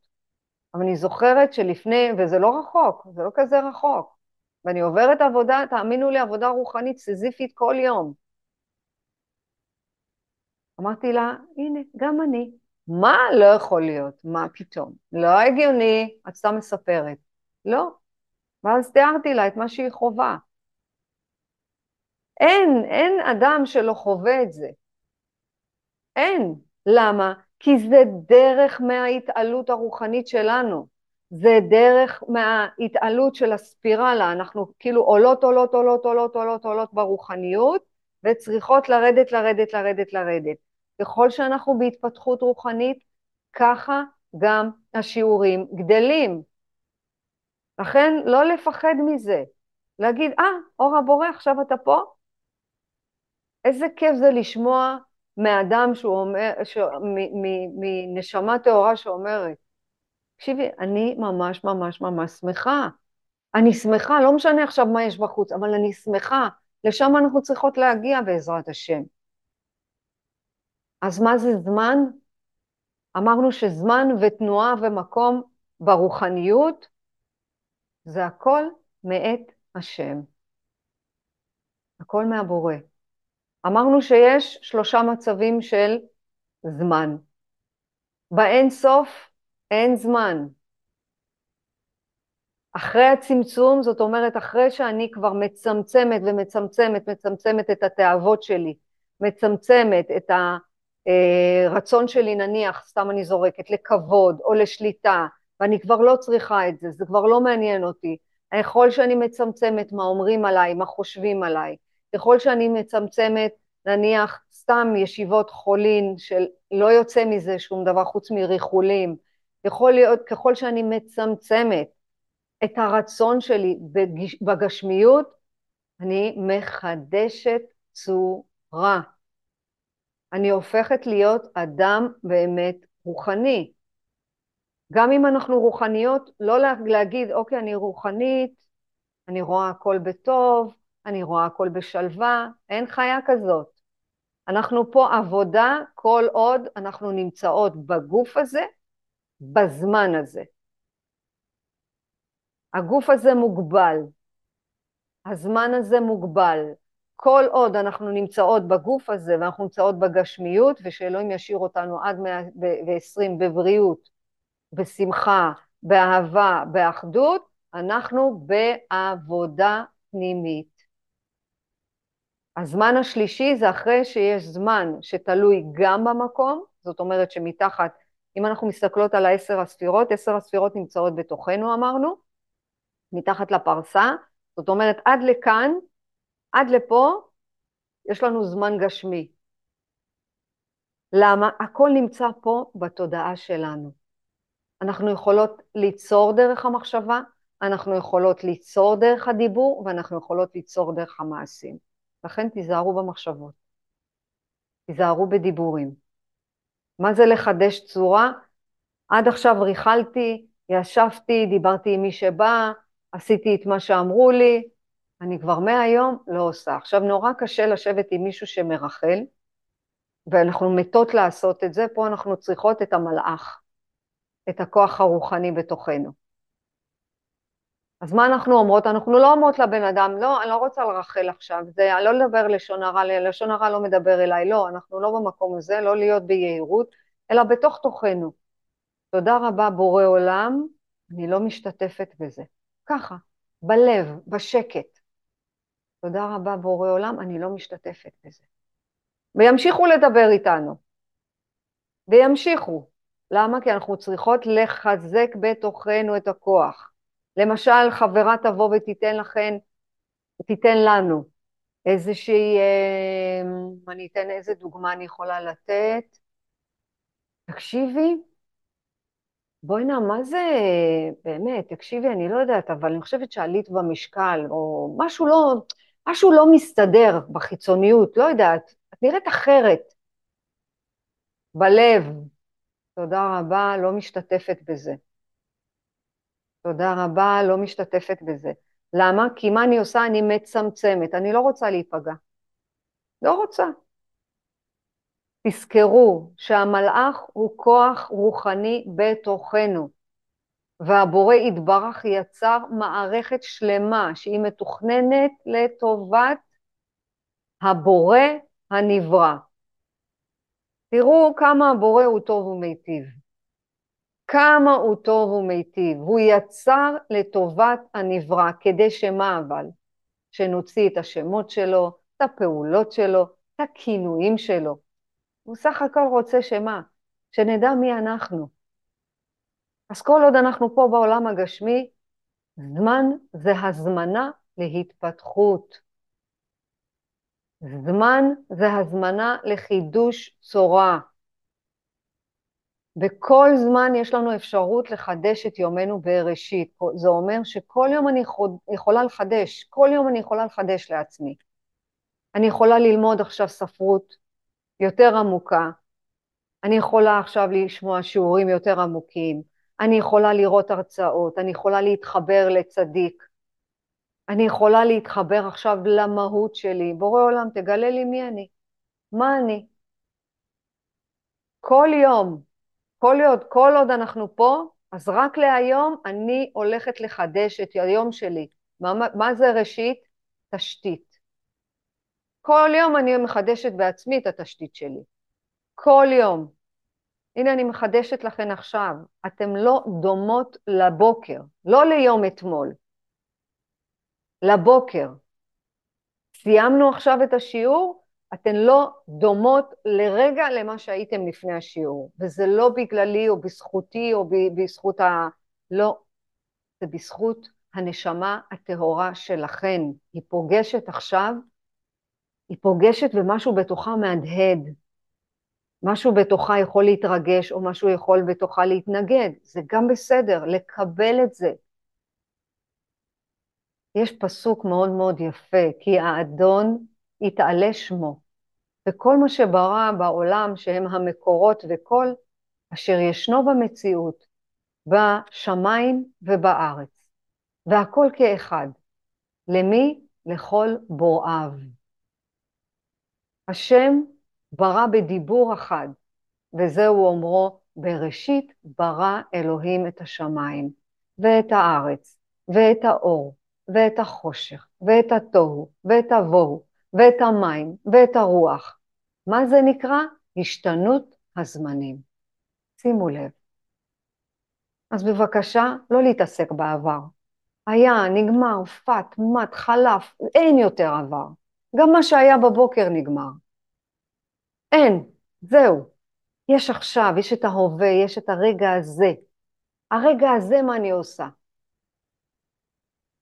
אבל אני זוכרת שלפני, וזה לא רחוק, זה לא כזה רחוק, ואני עוברת עבודה, תאמינו לי, עבודה רוחנית סיזיפית כל יום. אמרתי לה, הנה, גם אני. מה לא יכול להיות? מה פתאום? לא הגיוני, את סתם מספרת. לא. ואז תיארתי לה את מה שהיא חווה. אין, אין אדם שלא חווה את זה. אין. למה? כי זה דרך מההתעלות הרוחנית שלנו. זה דרך מההתעלות של הספירלה. אנחנו כאילו עולות, עולות, עולות, עולות, עולות, עולות ברוחניות, וצריכות לרדת, לרדת, לרדת, לרדת. ככל שאנחנו בהתפתחות רוחנית, ככה גם השיעורים גדלים. לכן לא לפחד מזה, להגיד, אה, ah, אור הבורא, עכשיו אתה פה? איזה כיף זה לשמוע מאדם שהוא אומר, ש... מנשמה טהורה שאומרת, תקשיבי, אני ממש ממש ממש שמחה. אני שמחה, לא משנה עכשיו מה יש בחוץ, אבל אני שמחה. לשם אנחנו צריכות להגיע בעזרת השם. אז מה זה זמן? אמרנו שזמן ותנועה ומקום ברוחניות זה הכל מאת השם. הכל מהבורא. אמרנו שיש שלושה מצבים של זמן. באין סוף אין זמן. אחרי הצמצום, זאת אומרת, אחרי שאני כבר מצמצמת ומצמצמת, מצמצמת את התאוות שלי, מצמצמת את הרצון שלי, נניח, סתם אני זורקת, לכבוד או לשליטה, ואני כבר לא צריכה את זה, זה כבר לא מעניין אותי. ככל שאני מצמצמת מה אומרים עליי, מה חושבים עליי, ככל שאני מצמצמת, נניח, סתם ישיבות חולין של לא יוצא מזה שום דבר חוץ מריחולים, יכול להיות, ככל שאני מצמצמת את הרצון שלי בגשמיות, אני מחדשת צורה. אני הופכת להיות אדם באמת רוחני. גם אם אנחנו רוחניות, לא להגיד, אוקיי, אני רוחנית, אני רואה הכל בטוב, אני רואה הכל בשלווה, אין חיה כזאת. אנחנו פה עבודה כל עוד אנחנו נמצאות בגוף הזה, בזמן הזה. הגוף הזה מוגבל, הזמן הזה מוגבל. כל עוד אנחנו נמצאות בגוף הזה ואנחנו נמצאות בגשמיות, ושאלוהים ישאיר אותנו עד 120 בבריאות, בשמחה, באהבה, באחדות, אנחנו בעבודה פנימית. הזמן השלישי זה אחרי שיש זמן שתלוי גם במקום, זאת אומרת שמתחת, אם אנחנו מסתכלות על העשר הספירות, עשר הספירות נמצאות בתוכנו אמרנו, מתחת לפרסה, זאת אומרת עד לכאן, עד לפה, יש לנו זמן גשמי. למה? הכל נמצא פה בתודעה שלנו. אנחנו יכולות ליצור דרך המחשבה, אנחנו יכולות ליצור דרך הדיבור, ואנחנו יכולות ליצור דרך המעשים. לכן תיזהרו במחשבות, תיזהרו בדיבורים. מה זה לחדש צורה? עד עכשיו ריכלתי, ישבתי, דיברתי עם מי שבא, עשיתי את מה שאמרו לי, אני כבר מהיום לא עושה. עכשיו נורא קשה לשבת עם מישהו שמרחל, ואנחנו מתות לעשות את זה, פה אנחנו צריכות את המלאך, את הכוח הרוחני בתוכנו. אז מה אנחנו אומרות? אנחנו לא אומרות לבן אדם, לא, אני לא רוצה לרחל עכשיו, זה לא לדבר לשון הרע, לשון הרע לא מדבר אליי, לא, אנחנו לא במקום הזה, לא להיות ביהירות, אלא בתוך תוכנו. תודה רבה בורא עולם, אני לא משתתפת בזה. ככה, בלב, בשקט. תודה רבה בורא עולם, אני לא משתתפת בזה. וימשיכו לדבר איתנו. וימשיכו. למה? כי אנחנו צריכות לחזק בתוכנו את הכוח. למשל, חברה תבוא ותיתן לכן, תיתן לנו איזושהי, אה, אני אתן איזה דוגמה אני יכולה לתת. תקשיבי, בואי נא, מה זה, באמת, תקשיבי, אני לא יודעת, אבל אני חושבת שעלית במשקל, או משהו לא, משהו לא מסתדר בחיצוניות, לא יודעת, את נראית אחרת. בלב, תודה רבה, לא משתתפת בזה. תודה רבה, לא משתתפת בזה. למה? כי מה אני עושה? אני מצמצמת, אני לא רוצה להיפגע. לא רוצה. תזכרו שהמלאך הוא כוח רוחני בתוכנו. והבורא יתברך יצר מערכת שלמה שהיא מתוכננת לטובת הבורא הנברא. תראו כמה הבורא הוא טוב ומיטיב. כמה הוא טוב ומיטיב. הוא יצר לטובת הנברא, כדי שמה אבל? שנוציא את השמות שלו, את הפעולות שלו, את הכינויים שלו. הוא סך הכל רוצה שמה? שנדע מי אנחנו. אז כל עוד אנחנו פה בעולם הגשמי, זמן זה הזמנה להתפתחות. זמן זה הזמנה לחידוש צורה. בכל זמן יש לנו אפשרות לחדש את יומנו בראשית. זה אומר שכל יום אני יכולה לחדש, כל יום אני יכולה לחדש לעצמי. אני יכולה ללמוד עכשיו ספרות יותר עמוקה, אני יכולה עכשיו לשמוע שיעורים יותר עמוקים, אני יכולה לראות הרצאות, אני יכולה להתחבר לצדיק, אני יכולה להתחבר עכשיו למהות שלי. בורא עולם, תגלה לי מי אני, מה אני. כל יום, כל עוד, כל עוד אנחנו פה, אז רק להיום אני הולכת לחדש את היום שלי. מה, מה זה ראשית? תשתית. כל יום אני מחדשת בעצמי את התשתית שלי. כל יום. הנה אני מחדשת לכן עכשיו, אתן לא דומות לבוקר, לא ליום אתמול, לבוקר. סיימנו עכשיו את השיעור, אתן לא דומות לרגע למה שהייתם לפני השיעור, וזה לא בגללי או בזכותי או בזכות ה... לא, זה בזכות הנשמה הטהורה שלכן. היא פוגשת עכשיו, היא פוגשת ומשהו בתוכה מהדהד. משהו בתוכה יכול להתרגש או משהו יכול בתוכה להתנגד, זה גם בסדר, לקבל את זה. יש פסוק מאוד מאוד יפה, כי האדון יתעלה שמו, וכל מה שברא בעולם שהם המקורות וכל אשר ישנו במציאות, בשמיים ובארץ, והכל כאחד. למי? לכל בוראיו. השם ברא בדיבור אחד, וזהו אומרו, בראשית ברא אלוהים את השמיים, ואת הארץ, ואת האור, ואת החושך, ואת התוהו, ואת הבוהו, ואת המים, ואת הרוח. מה זה נקרא? השתנות הזמנים. שימו לב. אז בבקשה, לא להתעסק בעבר. היה, נגמר, פת, מת, חלף, אין יותר עבר. גם מה שהיה בבוקר נגמר. אין, זהו. יש עכשיו, יש את ההווה, יש את הרגע הזה. הרגע הזה, מה אני עושה?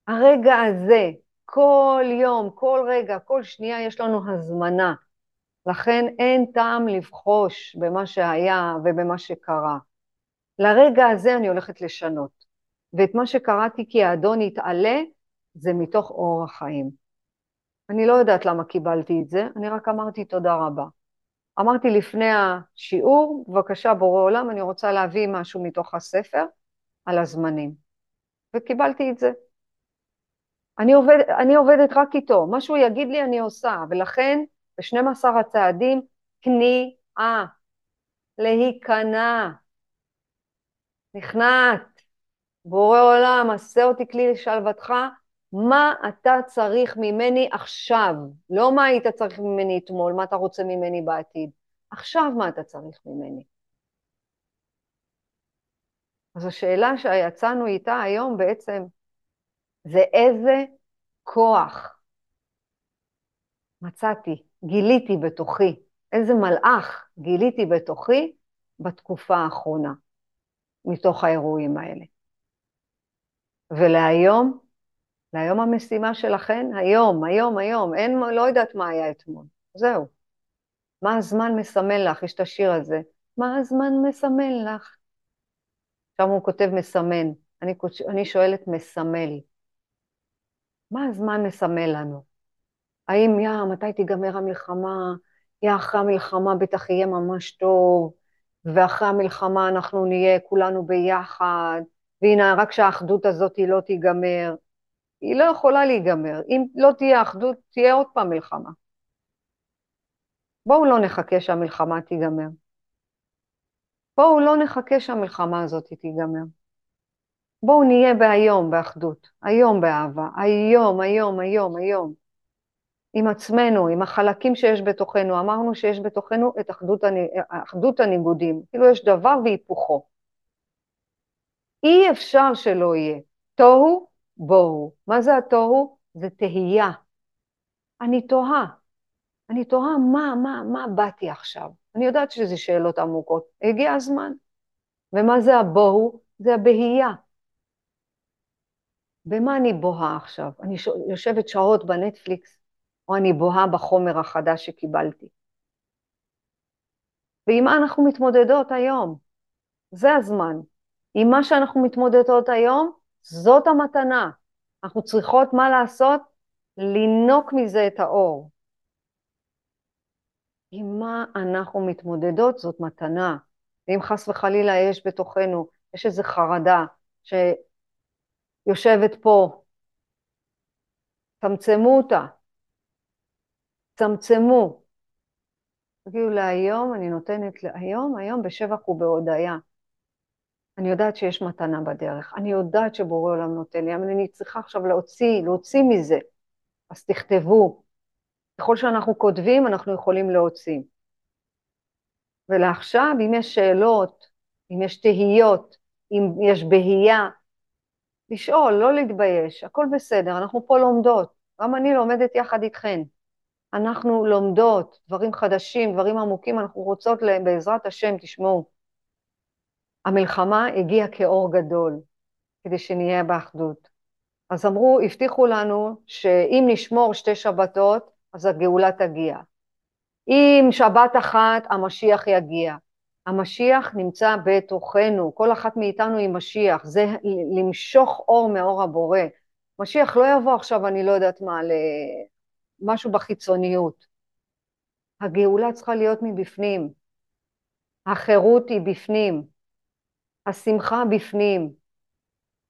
הרגע הזה, כל יום, כל רגע, כל שנייה יש לנו הזמנה. לכן אין טעם לבחוש במה שהיה ובמה שקרה. לרגע הזה אני הולכת לשנות. ואת מה שקראתי כי האדון יתעלה, זה מתוך אור החיים. אני לא יודעת למה קיבלתי את זה, אני רק אמרתי תודה רבה. אמרתי לפני השיעור, בבקשה בורא עולם, אני רוצה להביא משהו מתוך הספר על הזמנים. וקיבלתי את זה. אני, עובד, אני עובדת רק איתו, מה שהוא יגיד לי אני עושה, ולכן ב-12 הצעדים, כניעה, להיכנע, נכנעת, בורא עולם, עשה אותי כלי לשלוותך, מה אתה צריך ממני עכשיו, לא מה היית צריך ממני אתמול, מה אתה רוצה ממני בעתיד, עכשיו מה אתה צריך ממני. אז השאלה שיצאנו איתה היום בעצם, זה איזה כוח מצאתי, גיליתי בתוכי, איזה מלאך גיליתי בתוכי בתקופה האחרונה, מתוך האירועים האלה. ולהיום, להיום המשימה שלכן, היום, היום, היום, אין, לא יודעת מה היה אתמול, זהו. מה הזמן מסמל לך? יש את השיר הזה, מה הזמן מסמל לך? שם הוא כותב מסמן, אני, אני שואלת מסמל. מה הזמן מסמל לנו? האם, יא, מתי תיגמר המלחמה? יא, אחרי המלחמה בטח יהיה ממש טוב, ואחרי המלחמה אנחנו נהיה כולנו ביחד, והנה, רק שהאחדות הזאת לא תיגמר. היא לא יכולה להיגמר. אם לא תהיה אחדות, תהיה עוד פעם מלחמה. בואו לא נחכה שהמלחמה תיגמר. בואו לא נחכה שהמלחמה הזאת תיגמר. בואו נהיה בהיום, באחדות, היום באהבה, היום, היום, היום, היום. עם עצמנו, עם החלקים שיש בתוכנו. אמרנו שיש בתוכנו את אחדות, אחדות הניגודים, כאילו יש דבר והיפוכו. אי אפשר שלא יהיה. תוהו, בוהו. מה זה התוהו? זה תהייה. אני תוהה. אני תוהה מה, מה, מה באתי עכשיו. אני יודעת שזה שאלות עמוקות. הגיע הזמן. ומה זה הבוהו? זה הבהייה. במה אני בוהה עכשיו? אני יושבת שעות בנטפליקס, או אני בוהה בחומר החדש שקיבלתי? ועם מה אנחנו מתמודדות היום? זה הזמן. עם מה שאנחנו מתמודדות היום, זאת המתנה. אנחנו צריכות מה לעשות? לינוק מזה את האור. עם מה אנחנו מתמודדות זאת מתנה. ואם חס וחלילה יש בתוכנו, יש איזו חרדה שיושבת פה, צמצמו אותה, צמצמו. תגידו להיום, אני נותנת להיום, היום בשבח ובהודיה. אני יודעת שיש מתנה בדרך, אני יודעת שבורא עולם נותן לי, אבל אני צריכה עכשיו להוציא, להוציא מזה. אז תכתבו. ככל שאנחנו כותבים, אנחנו יכולים להוציא. ולעכשיו, אם יש שאלות, אם יש תהיות, אם יש בהייה, לשאול, לא להתבייש, הכל בסדר, אנחנו פה לומדות, גם אני לומדת יחד איתכן. אנחנו לומדות דברים חדשים, דברים עמוקים, אנחנו רוצות בעזרת השם, תשמעו, המלחמה הגיעה כאור גדול, כדי שנהיה באחדות. אז אמרו, הבטיחו לנו שאם נשמור שתי שבתות, אז הגאולה תגיע. אם שבת אחת, המשיח יגיע. המשיח נמצא בתוכנו, כל אחת מאיתנו היא משיח, זה למשוך אור מאור הבורא. משיח לא יבוא עכשיו, אני לא יודעת מה, למשהו בחיצוניות. הגאולה צריכה להיות מבפנים. החירות היא בפנים. השמחה בפנים.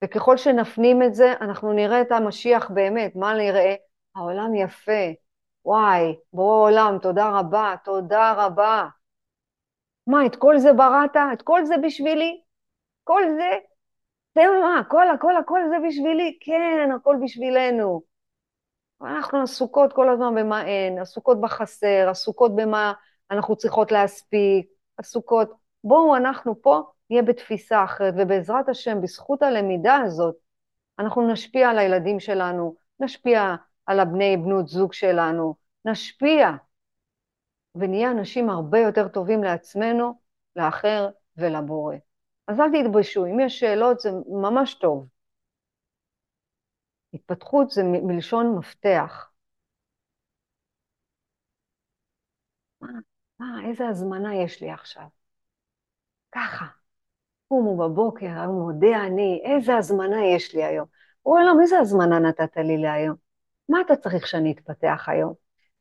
וככל שנפנים את זה, אנחנו נראה את המשיח באמת. מה נראה? העולם יפה. וואי, בורא עולם, תודה רבה, תודה רבה. מה, את כל זה בראת? את כל זה בשבילי? כל זה? זה מה, הכל, הכל, הכל זה בשבילי? כן, הכל בשבילנו. אנחנו עסוקות כל הזמן במה אין, עסוקות בחסר, עסוקות במה אנחנו צריכות להספיק, עסוקות... בואו, אנחנו פה נהיה בתפיסה אחרת, ובעזרת השם, בזכות הלמידה הזאת, אנחנו נשפיע על הילדים שלנו, נשפיע על הבני בנות זוג שלנו, נשפיע ונהיה אנשים הרבה יותר טובים לעצמנו, לאחר ולבורא. אז אל תתביישו, אם יש שאלות זה ממש טוב. התפתחות זה מלשון מפתח. מה, מה, איזה הזמנה יש לי עכשיו? ככה, קומו בבוקר, מודה אני, איזה הזמנה יש לי היום. הוא אומר לו, איזה הזמנה נתת לי להיום? מה אתה צריך שאני אתפתח היום?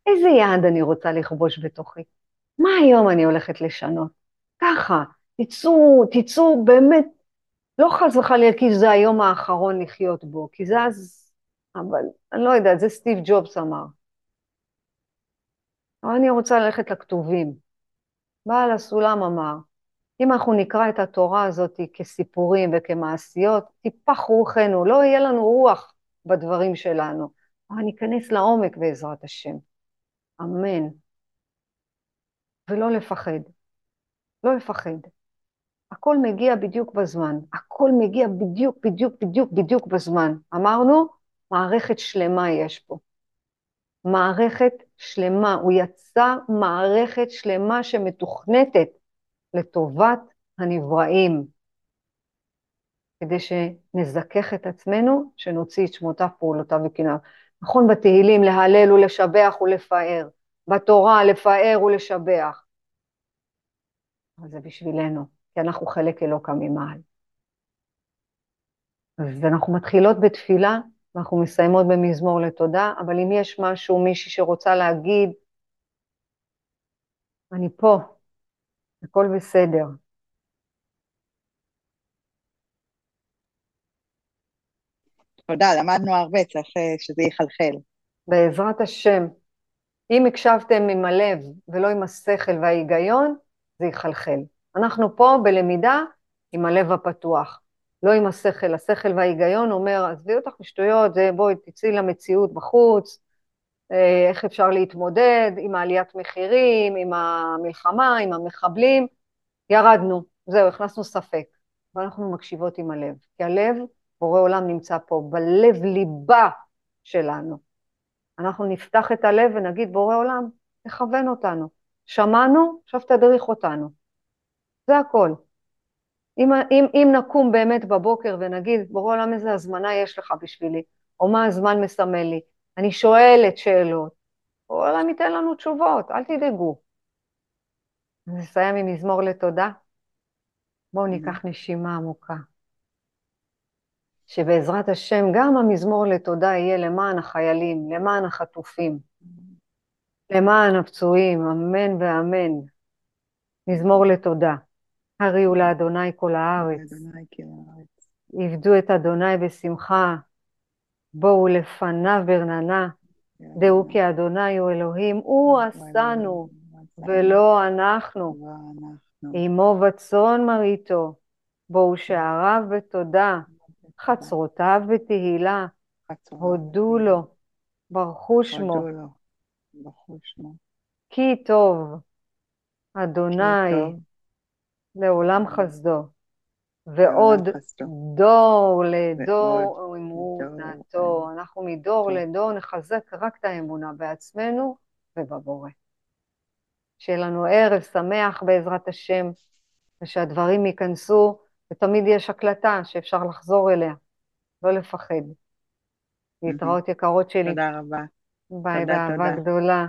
איזה יעד אני רוצה לכבוש בתוכי? מה היום אני הולכת לשנות? ככה, תצאו, תצאו באמת, לא חס וחלילה כי זה היום האחרון לחיות בו, כי זה אז, אבל אני לא יודעת, זה סטיב ג'ובס אמר. אבל אני רוצה ללכת לכתובים. בעל הסולם אמר, אם אנחנו נקרא את התורה הזאת כסיפורים וכמעשיות, טיפח רוחנו, לא יהיה לנו רוח בדברים שלנו, אבל ניכנס לעומק בעזרת השם. אמן. ולא לפחד. לא לפחד. הכל מגיע בדיוק בזמן. הכל מגיע בדיוק, בדיוק, בדיוק, בדיוק בזמן. אמרנו, מערכת שלמה יש פה. מערכת שלמה. הוא יצר מערכת שלמה שמתוכנתת לטובת הנבראים, כדי שנזכך את עצמנו, שנוציא את שמותיו, פעולותיו וקנאיו. נכון בתהילים להלל ולשבח ולפאר, בתורה לפאר ולשבח. אבל זה בשבילנו, כי אנחנו חלק אלוקא ממעל. אז אנחנו מתחילות בתפילה, ואנחנו מסיימות במזמור לתודה, אבל אם יש משהו, מישהי שרוצה להגיד, אני פה, הכל בסדר. תודה, למדנו הרבה, צריך אה, שזה יחלחל. בעזרת השם. אם הקשבתם עם הלב ולא עם השכל וההיגיון, זה יחלחל. אנחנו פה בלמידה עם הלב הפתוח. לא עם השכל. השכל וההיגיון אומר, עזבי אותך משטויות, זה בואי תצאי למציאות בחוץ, איך אפשר להתמודד עם העליית מחירים, עם המלחמה, עם המחבלים. ירדנו, זהו, הכנסנו ספק. ואנחנו מקשיבות עם הלב, כי הלב, בורא עולם נמצא פה, בלב ליבה שלנו. אנחנו נפתח את הלב ונגיד, בורא עולם, תכוון אותנו. שמענו, עכשיו תדריך אותנו. זה הכל. אם, אם, אם נקום באמת בבוקר ונגיד, בורא עולם איזה הזמנה יש לך בשבילי, או מה הזמן מסמל לי, אני שואלת שאלות, בורא עולם ייתן לנו תשובות, אל תדאגו. נסיים עם מזמור לתודה. בואו ניקח נשימה עמוקה. שבעזרת השם גם המזמור לתודה יהיה למען החיילים, למען החטופים, למען הפצועים, אמן ואמן. מזמור לתודה. הריעו לאדוני כל הארץ. עבדו את אדוני בשמחה, בואו לפניו ברננה, דעו כי אדוני הוא אלוהים, הוא עשנו ולא אנחנו. עמו וצאן מרעיתו, בואו שעריו בתודה, חצרותיו בתהילה, הודו לו, ברכו שמו. כי טוב, אדוני, לעולם חסדו, ועוד דור לדור אמונתו. אנחנו מדור לדור נחזק רק את האמונה בעצמנו ובבורא. שיהיה לנו ערב שמח בעזרת השם, ושהדברים ייכנסו, ותמיד יש הקלטה שאפשר לחזור אליה, לא לפחד. להתראות יקרות שלי. תודה רבה. ביי, באהבה גדולה.